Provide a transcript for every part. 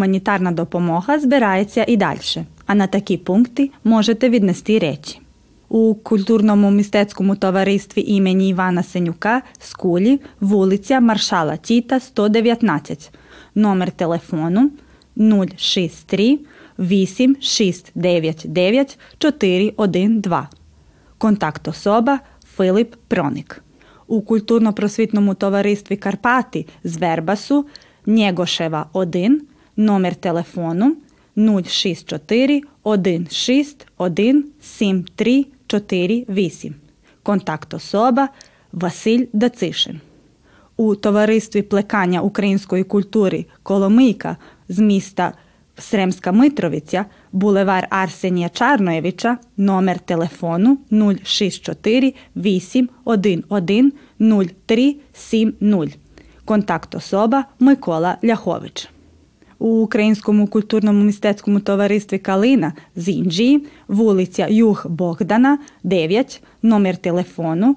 гуманітарна допомога збирається і далі, а на такі пункти можете віднести речі. У культурному мистецькому товаристві імені Івана Сенюка Скулі, вулиця Маршала Тіта, 119, номер телефону 063 8699 412. Контакт особа Филип Проник. У культурно-просвітному товаристві Карпати з Вербасу Нєгошева 1, номер телефону 064 161 7348. Контакт особа Василь Дацишин. У товаристві плекання української культури Коломийка з міста Сремська Митровиця, булевар Арсенія Чарноєвича, номер телефону 064 811 0370. Контакт особа Микола Ляхович. У Українському культурному мистецькому товаристві Калина з Інджії, вулиця Юг Богдана, 9, номер телефону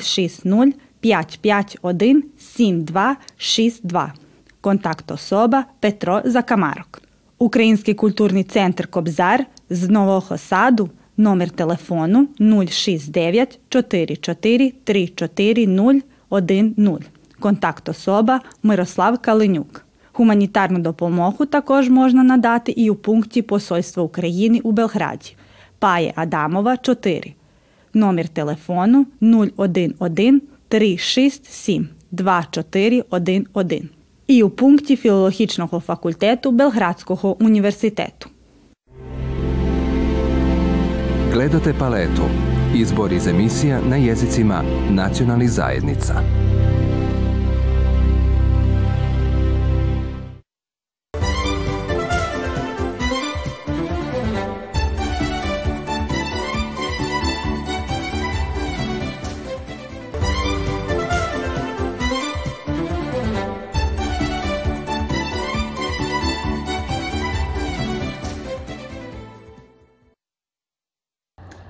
060 551 7262. Контакт особа Петро Закамарок. Український культурний центр Кобзар з Нового Саду, номер телефону 069 44 340 10. Контакт особа Мирослав Калинюк. Гуманітарну допомогу також можна надати і у пункті Посольства України у Белграді. Пає Адамова 4. Номер телефону 011 367 2411 і у пункті філологічного факультету Белградського університету. Gledate paletu. Izbor iz emisija na jezicima nacionalnih zajednica.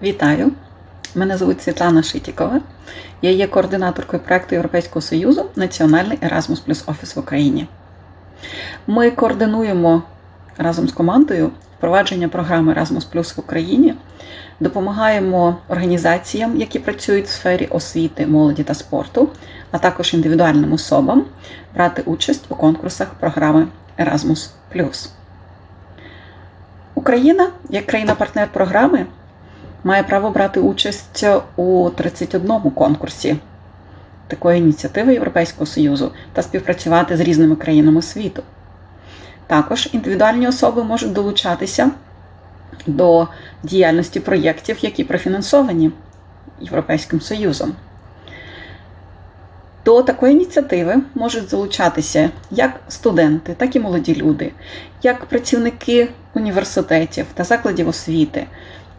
Вітаю! Мене звуть Світлана Шитікова. Я є координаторкою проекту Європейського Союзу Національний Erasmus плюс Офіс в Україні. Ми координуємо разом з командою впровадження програми Erasmus Плюс в Україні, допомагаємо організаціям, які працюють в сфері освіти, молоді та спорту, а також індивідуальним особам брати участь у конкурсах програми Erasmus Україна, як країна-партнер програми, має право брати участь у 31 конкурсі такої ініціативи Європейського Союзу та співпрацювати з різними країнами світу. Також індивідуальні особи можуть долучатися до діяльності проєктів, які профінансовані Європейським Союзом. До такої ініціативи можуть залучатися як студенти, так і молоді люди, як працівники університетів та закладів освіти,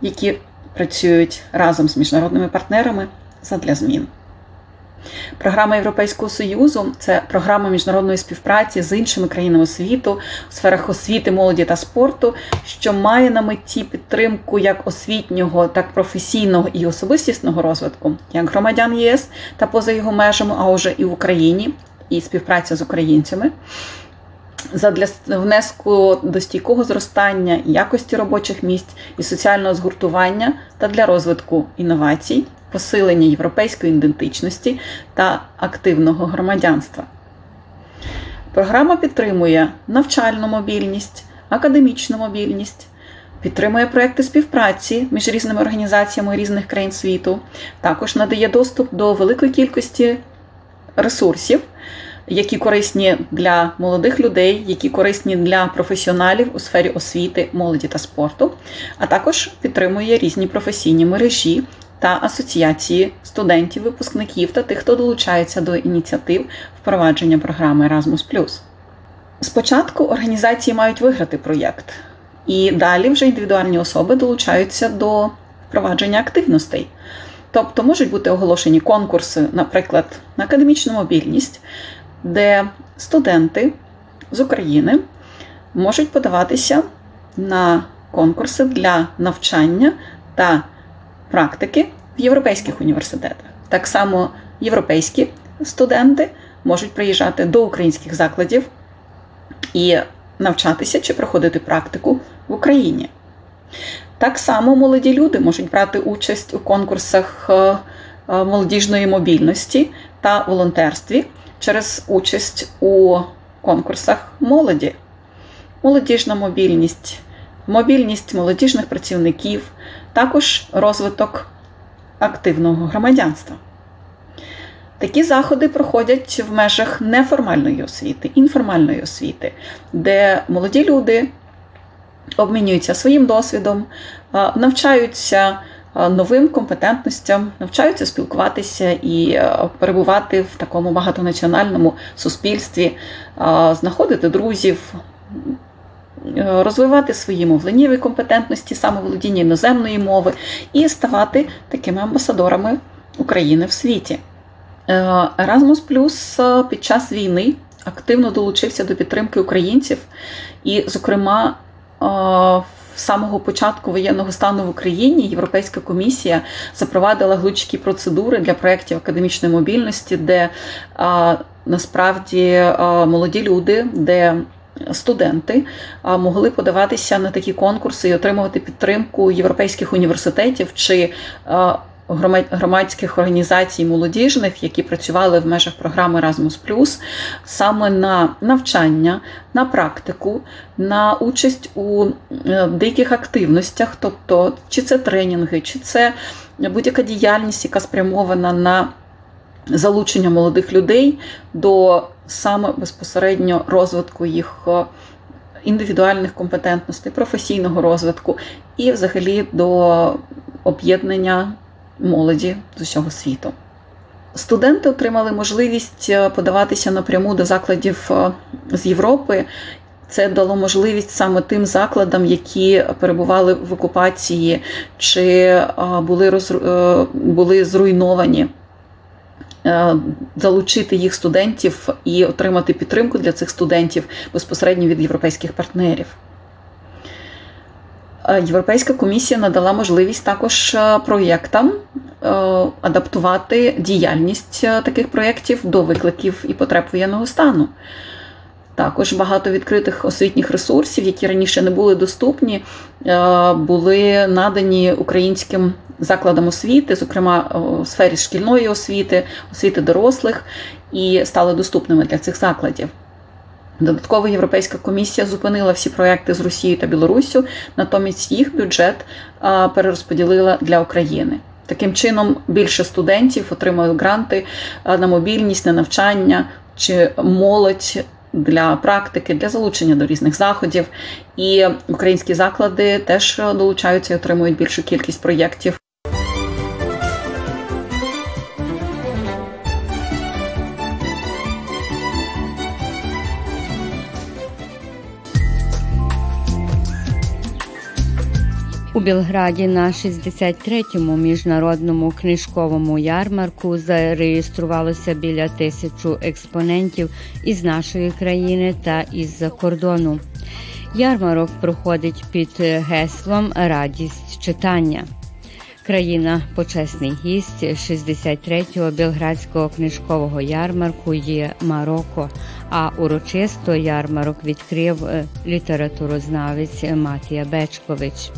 які працюють разом з міжнародними партнерами задля змін. Програма Європейського Союзу це програма міжнародної співпраці з іншими країнами світу у сферах освіти, молоді та спорту, що має на меті підтримку як освітнього, так професійного і особистісного розвитку, як громадян ЄС та поза його межами, а вже і в Україні, і співпраця з українцями задля внеску до стійкого зростання якості робочих місць і соціального згуртування та для розвитку інновацій, посилення європейської ідентичності та активного громадянства. Програма підтримує навчальну мобільність, академічну мобільність. Підтримує проекти співпраці між різними організаціями різних країн світу, також надає доступ до великої кількості ресурсів, які корисні для молодих людей, які корисні для професіоналів у сфері освіти, молоді та спорту, а також підтримує різні професійні мережі та асоціації студентів, випускників та тих, хто долучається до ініціатив впровадження програми Erasmus+. Спочатку організації мають виграти проєкт, і далі вже індивідуальні особи долучаються до впровадження активностей. Тобто можуть бути оголошені конкурси, наприклад, на академічну мобільність, де студенти з України можуть подаватися на конкурси для навчання та практики в європейських університетах. Так само європейські студенти можуть приїжджати до українських закладів і навчатися чи проходити практику в Україні. Так само молоді люди можуть брати участь у конкурсах молодіжної мобільності та волонтерстві через участь у конкурсах молоді, молодіжна мобільність, мобільність молодіжних працівників, також розвиток активного громадянства. Такі заходи проходять в межах неформальної освіти, інформальної освіти, де молоді люди обмінюються своїм досвідом, навчаються новим компетентностям, навчаються спілкуватися і перебувати в такому багатонаціональному суспільстві, знаходити друзів. Розвивати свої мовленнєві компетентності, самоволодіння іноземної мови і ставати такими амбасадорами України в світі. Erasmus Plus під час війни активно долучився до підтримки українців, і, зокрема, самого початку воєнного стану в Україні Європейська комісія запровадила глучкі процедури для проєктів академічної мобільності, де насправді молоді люди, де Студенти могли подаватися на такі конкурси і отримувати підтримку європейських університетів чи громадських організацій молодіжних, які працювали в межах програми Erasmus+, саме на навчання, на практику, на участь у деяких активностях, тобто чи це тренінги, чи це будь-яка діяльність, яка спрямована на залучення молодих людей до саме безпосередньо розвитку їх. Е, індивідуальних компетентностей, професійного розвитку і, взагалі, до об'єднання молоді з усього світу. Студенти отримали можливість е, подаватися напряму до закладів е, з Європи. Це дало можливість саме тим закладам, які перебували в окупації чи е, були роз... були зруйновані, залучити їх студентів і отримати підтримку для цих студентів безпосередньо від європейських партнерів. Європейська комісія надала можливість також проєктам е, адаптувати діяльність е, таких проєктів до викликів і потреб воєнного стану. Також багато відкритих освітніх ресурсів, які раніше не були доступні, е, були надані українським закладам освіти, зокрема у сфері шкільної освіти, освіти дорослих, і стали доступними для цих закладів. Додатково Європейська комісія зупинила всі проекти з Росією та Білоруссю, натомість їх бюджет перерозподілила для України. Таким чином більше студентів отримали гранти на мобільність, на навчання чи молодь для практики, для залучення до різних заходів. І українські заклади теж долучаються і отримують більшу кількість проєктів. У Білграді на 63-му міжнародному книжковому ярмарку зареєструвалося біля тисячу експонентів із нашої країни та із-за кордону. Ярмарок проходить під геслом Радість читання. Країна почесний гість 63-го білградського книжкового ярмарку є Марокко. А урочисто ярмарок відкрив е, літературознавець Матія Бечкович.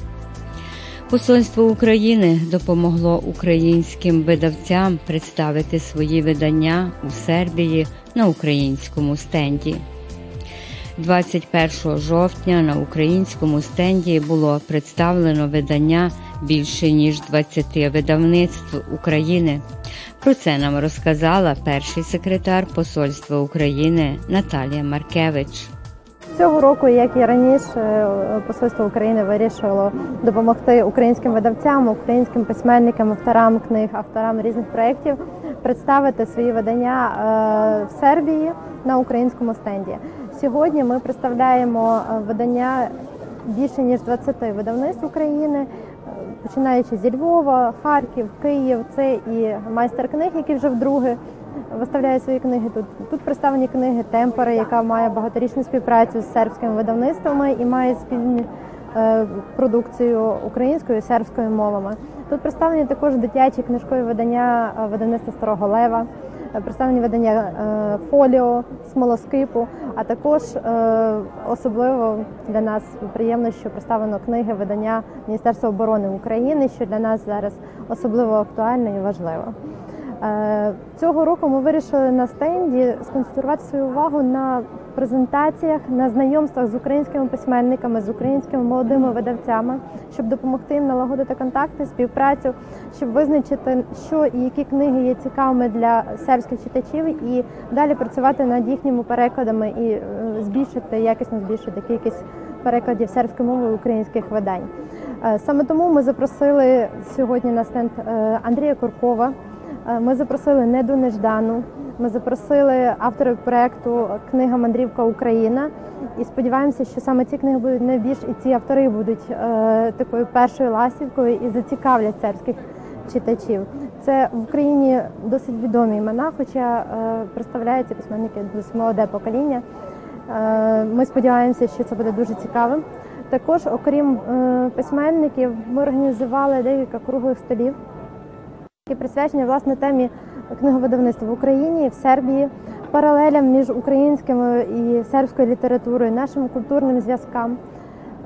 Посольство України допомогло українським видавцям представити свої видання у Сербії на українському стенді. 21 жовтня на українському стенді було представлено видання більше ніж 20 видавництв України. Про це нам розказала перший секретар Посольства України Наталія Маркевич. Цього року, як і раніше, посольство України вирішило допомогти українським видавцям, українським письменникам, авторам книг, авторам різних проєктів представити свої видання е, в Сербії на українському стенді. Сьогодні ми представляємо е, видання більше ніж 20 видавництв України, е, починаючи зі Львова, Харків, Київ. Це і майстер книг, які вже вдруге виставляє свої книги тут. Тут представлені книги Темпори, яка має багаторічну співпрацю з сербськими видавництвами і має спільну е, продукцію українською і сербською мовами. Тут представлені також дитячі книжкові видання е, видавництва Старого Лева. представлені видання е, фоліо, смолоскипу, а також е, особливо для нас приємно, що представлено книги видання Міністерства оборони України, що для нас зараз особливо актуально і важливо. Е, Цього року ми вирішили на стенді сконцентрувати свою увагу на презентаціях, на знайомствах з українськими письменниками, з українськими молодими видавцями, щоб допомогти їм налагодити контакти, співпрацю, щоб визначити, що і які книги є цікавими для сербських читачів, і далі працювати над їхніми перекладами і е, збільшити якісно збільшити кількість перекладів сербської мови українських видань. Е, Саме тому ми запросили сьогодні на стенд Андрія Куркова. Е, Ми запросили Неду Неждану. Ми запросили авторів проекту Книга Мандрівка Україна. І сподіваємося, що саме ці книги будуть найбільш і ці автори будуть е, такою першою ластівкою і зацікавлять сербських читачів. Це в Україні досить відомі імена, хоча е, представляють ці письменники молоде покоління. Е, Ми сподіваємося, що це буде дуже цікавим. Також, окрім е, письменників, ми організували декілька круглих столів, які присвячені власне темі книговидавництва в Україні, в Сербії, паралелям між українською і сербською літературою, нашим культурним зв'язкам.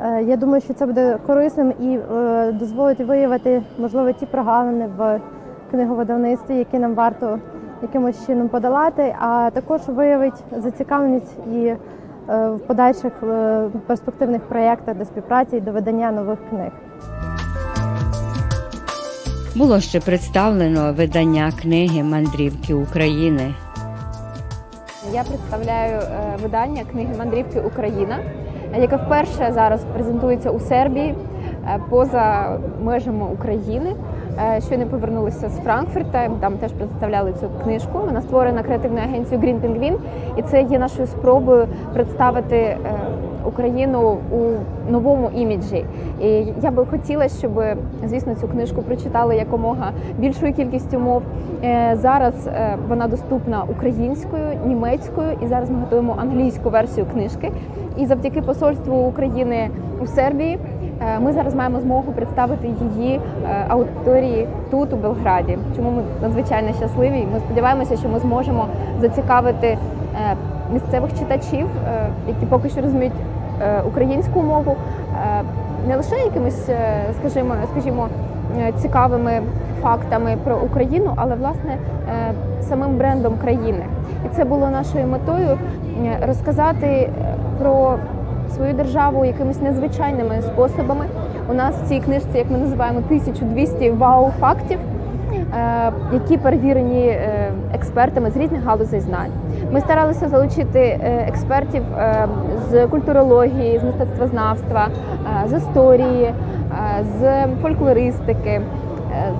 Е, Я думаю, що це буде корисним і е, дозволить виявити, можливо, ті прогалини в книговидавництві, які нам варто якимось чином подолати, а також виявить зацікавленість і е, в подальших перспективних проєктах до співпраці і до видання нових книг. Було ще представлено видання книги Мандрівки України. Я представляю е, видання книги Мандрівки Україна, яке вперше зараз презентується у Сербії е, поза межами України. Е, Щойно повернулися з Франкфурта. Там теж представляли цю книжку. Вона створена креативною агенцією Green Penguin. і це є нашою спробою представити Україну у новому іміджі. І я би хотіла, щоб звісно цю книжку прочитали якомога більшою кількістю мов. Е, Зараз е, вона доступна українською, німецькою, і зараз ми готуємо англійську версію книжки. І завдяки посольству України у Сербії е, ми зараз маємо змогу представити її аудиторії тут, у Белграді. Чому ми надзвичайно щасливі? Ми сподіваємося, що ми зможемо зацікавити місцевих читачів, е, які поки що розуміють е, українську мову, е, не лише якимись, скажімо, скажімо, цікавими фактами про Україну, але власне самим брендом країни. І це було нашою метою розказати про свою державу якимись незвичайними способами. У нас в цій книжці, як ми називаємо, 1200 вау-фактів, які перевірені експертами з різних галузей знань. Ми старалися залучити е, експертів е, з культурології, з мистецтвознавства, е, з історії, з фольклористики.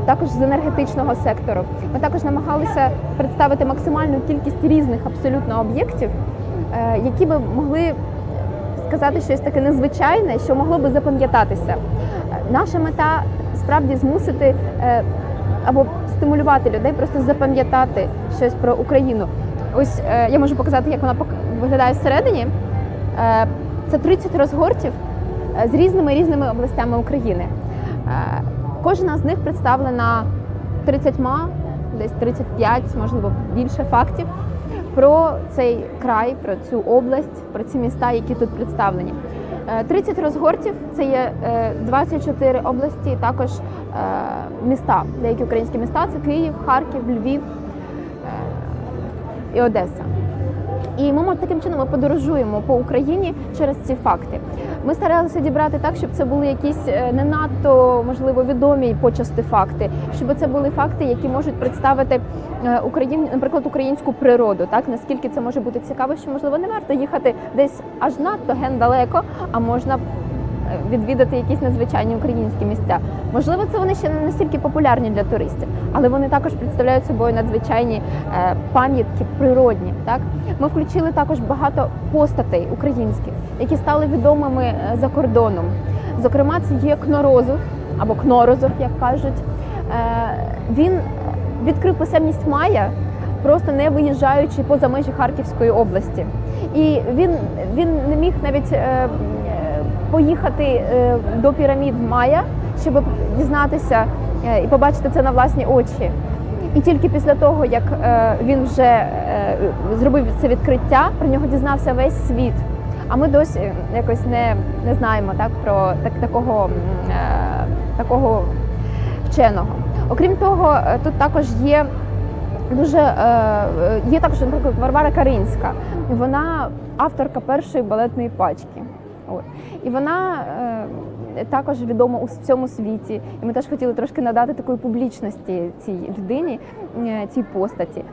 Також з енергетичного сектору ми також намагалися представити максимальну кількість різних абсолютно об'єктів, які би могли сказати щось таке незвичайне, що могло би запам'ятатися. Наша мета справді змусити або стимулювати людей просто запам'ятати щось про Україну. Ось е, я можу показати, як вона виглядає всередині. Е, Це 30 розгортів е, з різними різними областями України. Кожна з них представлена 30, десь 35, можливо, більше фактів про цей край, про цю область, про ці міста, які тут представлені. Е, 30 розгортів це є е, 24 області, також міста, деякі українські міста це Київ, Харків, Львів і Одеса. І ми таким чином ми подорожуємо по Україні через ці факти. Ми старалися дібрати так, щоб це були якісь е, не надто можливо відомі почасти факти, щоб це були факти, які можуть представити е, Україн, наприклад, українську природу. Так наскільки це може бути цікаво, що можливо не варто їхати десь аж надто ген далеко, а можна відвідати якісь надзвичайні українські місця. Можливо, це вони ще не настільки популярні для туристів, але вони також представляють собою надзвичайні е, пам'ятки природні. Так ми включили також багато постатей українських, які стали відомими е, за кордоном. Зокрема, це є Кнорозов або Кнорозов, як кажуть. Е, Він відкрив писемність Майя, просто не виїжджаючи поза межі Харківської області. І він, він не міг навіть поїхати е, до пірамід Майя, щоб дізнатися е, і побачити це на власні очі. І тільки після того, як е, він вже зробив це відкриття, про нього дізнався весь світ. А ми досі якось не, не знаємо так про так, такого, такого вченого. Окрім того, тут також є дуже є також, наприклад, Варвара Каринська. Вона авторка першої балетної пачки. От. І вона е, також відома у всьому світі. І ми теж хотіли трошки надати такої публічності цій людині, е, цій постаті.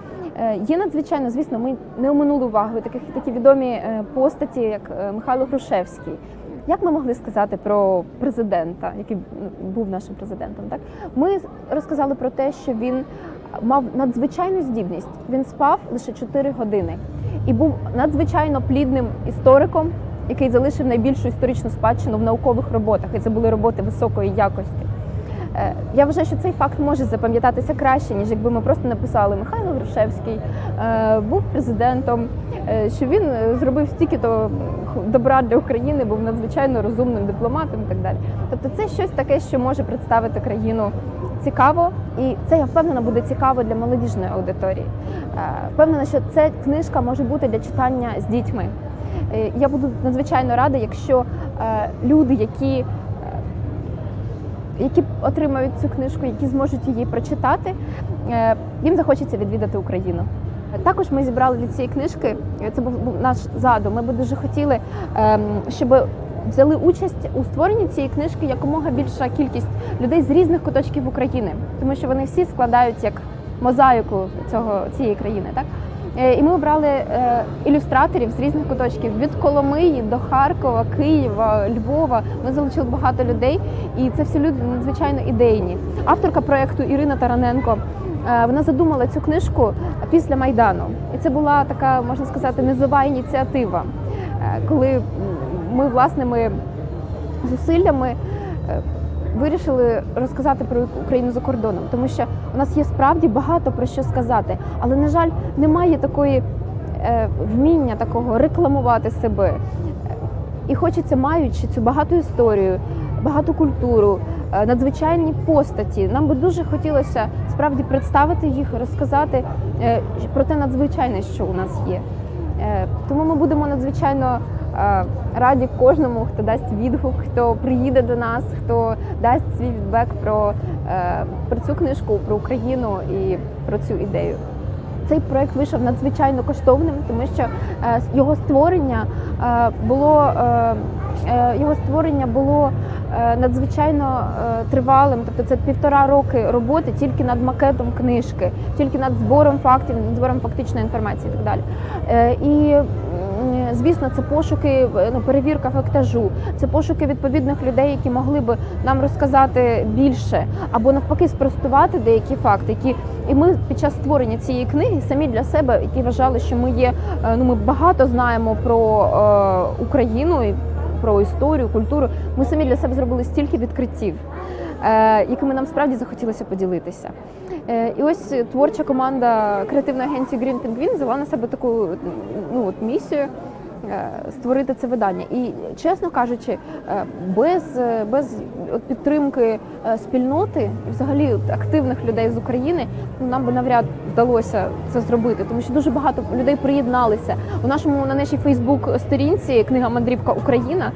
Е, Є надзвичайно, звісно, ми не оминули увагою таких такі відомі е, постаті, як е, Михайло Грушевський. Як ми могли сказати про президента, який був нашим президентом? Так ми розказали про те, що він мав надзвичайну здібність. Він спав лише 4 години і був надзвичайно плідним істориком, який залишив найбільшу історичну спадщину в наукових роботах. І це були роботи високої якості. Е, Я вважаю, що цей факт може запам'ятатися краще, ніж якби ми просто написали Михайло Грушевський е, був президентом, е, що він зробив стільки то добра для України, був надзвичайно розумним дипломатом і так далі. Тобто, це щось таке, що може представити країну цікаво, і це я впевнена буде цікаво для молодіжної аудиторії. Впевнена, що ця книжка може бути для читання з дітьми. Я буду надзвичайно рада, якщо люди, які які отримають цю книжку, які зможуть її прочитати, е, їм захочеться відвідати Україну. Також ми зібрали для цієї книжки. е, Це був наш задум. Ми б дуже хотіли, ем, щоб взяли участь у створенні цієї книжки якомога більша кількість людей з різних куточків України, тому що вони всі складають як мозаїку цього цієї країни. Так і ми обрали е, ілюстраторів з різних куточків від Коломиї до Харкова, Києва, Львова. Ми залучили багато людей, і це всі люди надзвичайно ідейні. Авторка проекту Ірина Тараненко. е, Вона задумала цю книжку після майдану, і це була така, можна сказати, низова ініціатива, е, коли ми власними зусиллями е, вирішили розказати про Україну за кордоном, тому що у нас є справді багато про що сказати, але на жаль, немає такої е, вміння такого рекламувати себе. І хочеться, маючи цю багату історію, багату культуру, е, надзвичайні постаті. Нам би дуже хотілося справді представити їх, розказати е, про те надзвичайне, що у нас є. Е, Тому ми будемо надзвичайно раді кожному, хто дасть відгук, хто приїде до нас, хто дасть свій відбек про, е, про цю книжку, про Україну і про цю ідею. Цей проект вийшов надзвичайно коштовним, тому що е, його створення е, було е, е, його створення було е, надзвичайно е, тривалим. Тобто це півтора роки роботи тільки над макетом книжки, тільки над збором фактів, над збором фактичної інформації і так далі. Е, І звісно, це пошуки, ну, перевірка фактажу, це пошуки відповідних людей, які могли би нам розказати більше, або навпаки спростувати деякі факти, які і ми під час створення цієї книги самі для себе, які вважали, що ми є, е, ну ми багато знаємо про е, Україну і про історію, культуру. Ми самі для себе зробили стільки відкриттів, е, якими нам справді захотілося поділитися. Е, І ось творча команда креативної агенції Green Penguin взяла на себе таку ну, от місію створити це видання. І чесно кажучи, е, без, е, без підтримки е, спільноти і взагалі активних людей з України ну, нам би навряд вдалося це зробити, тому що дуже багато людей приєдналися у нашому на нашій Фейсбук сторінці Книга Мандрівка Україна.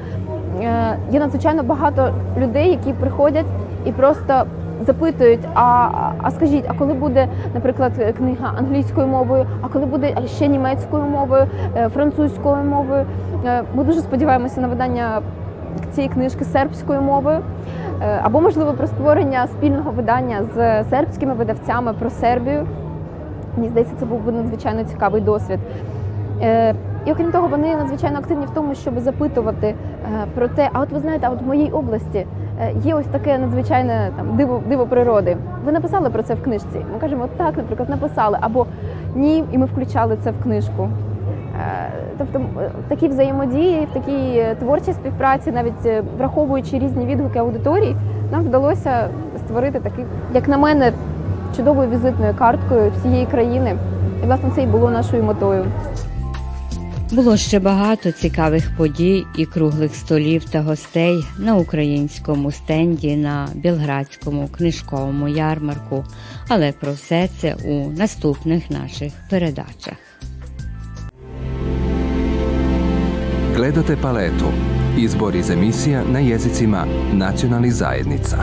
е, Є надзвичайно багато людей, які приходять і просто запитують: а, а скажіть, а коли буде, наприклад, книга англійською мовою, а коли буде ще німецькою мовою, е, французькою мовою? Е, Ми дуже сподіваємося на видання цієї книжки сербською мовою, Е, або можливо про створення спільного видання з сербськими видавцями про Сербію. Мені здається, це був би надзвичайно цікавий досвід. І окрім того, вони надзвичайно активні в тому, щоб запитувати про те, а от ви знаєте, а от в моїй області є ось таке надзвичайне там диво, диво природи. Ви написали про це в книжці? Ми кажемо, так, наприклад, написали, або ні, і ми включали це в книжку. Е, Тобто м, в такій взаємодії, в такій е, творчій співпраці, навіть е, враховуючи різні відгуки аудиторії, нам вдалося створити такий, як на мене, чудовою візитною карткою всієї країни. І власне це і було нашою метою. Було ще багато цікавих подій і круглих столів та гостей на українському стенді на Білградському книжковому ярмарку, але про все це у наступних наших передачах. Gledate paletu. Izbor iz emisija na jezicima nacionalnih zajednica.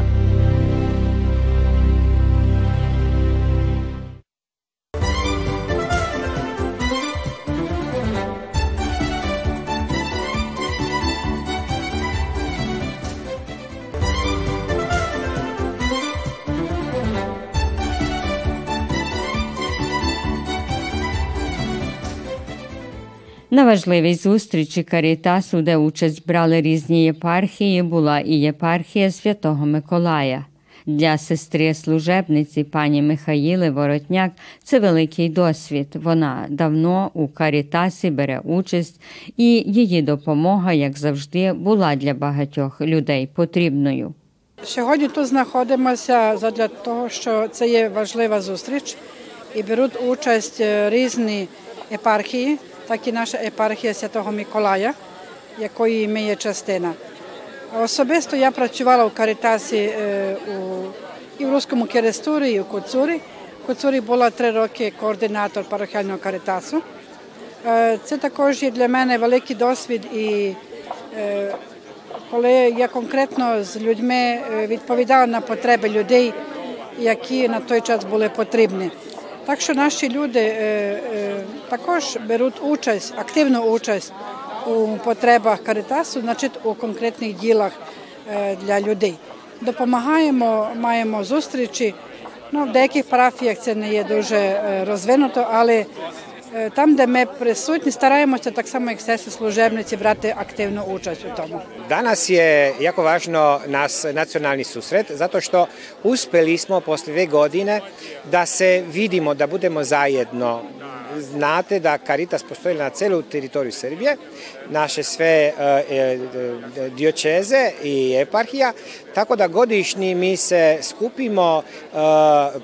На важливій зустрічі Карітасу, де участь брали різні єпархії, була і єпархія Святого Миколая. Для сестри служебниці пані Михаїли Воротняк це великий досвід. Вона давно у Карітасі бере участь, і її допомога, як завжди, була для багатьох людей потрібною. Сьогодні тут знаходимося задля того, що це є важлива зустріч і беруть участь е, різні епархії, так і наша епархія Святого Миколая, якої ми є частина. Особисто я працювала у Каритасі е, у, і в Руському Керестурі, і у Куцурі. В Куцурі була три роки координатор парахіального Каритасу. Е, Це також є для мене великий досвід і коли я конкретно з людьми відповідала на потреби людей, які на той час були потрібні. Так що наші люди е, е, також беруть участь, активну участь у потребах Каритасу, значить у конкретних ділах е, для людей. Допомагаємо, маємо зустрічі. Ну, в деяких парафіях це не є дуже розвинуто, але там, де ми присутні, стараємося так само, як сестри служебниці, брати активну участь у тому. Danas je jako važno nas nacionalni susret zato što uspeli smo posle dve godine da se vidimo, da budemo zajedno. Znate da Caritas postoji na celu teritoriju Srbije, naše sve e, e, diočeze i eparhija, tako da godišnji mi se skupimo, e,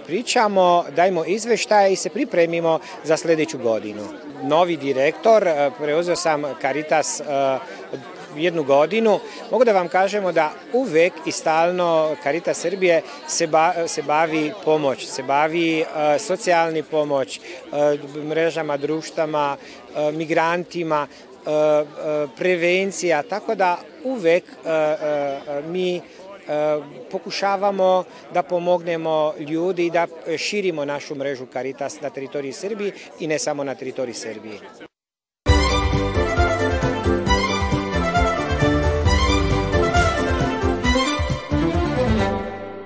pričamo, dajmo izveštaje i se pripremimo za sledeću godinu. Novi direktor, e, preuzeo sam Caritas e, jednu godinu, mogu da vam kažemo da uvek i stalno Karita Srbije se, ba, se bavi pomoć, se bavi uh, socijalni pomoć, uh, mrežama, društama, uh, migrantima, uh, uh, prevencija, tako da uvek uh, uh, mi pokušavamo da pomognemo ljudi i da širimo našu mrežu Caritas na teritoriji Srbije i ne samo na teritoriji Srbije.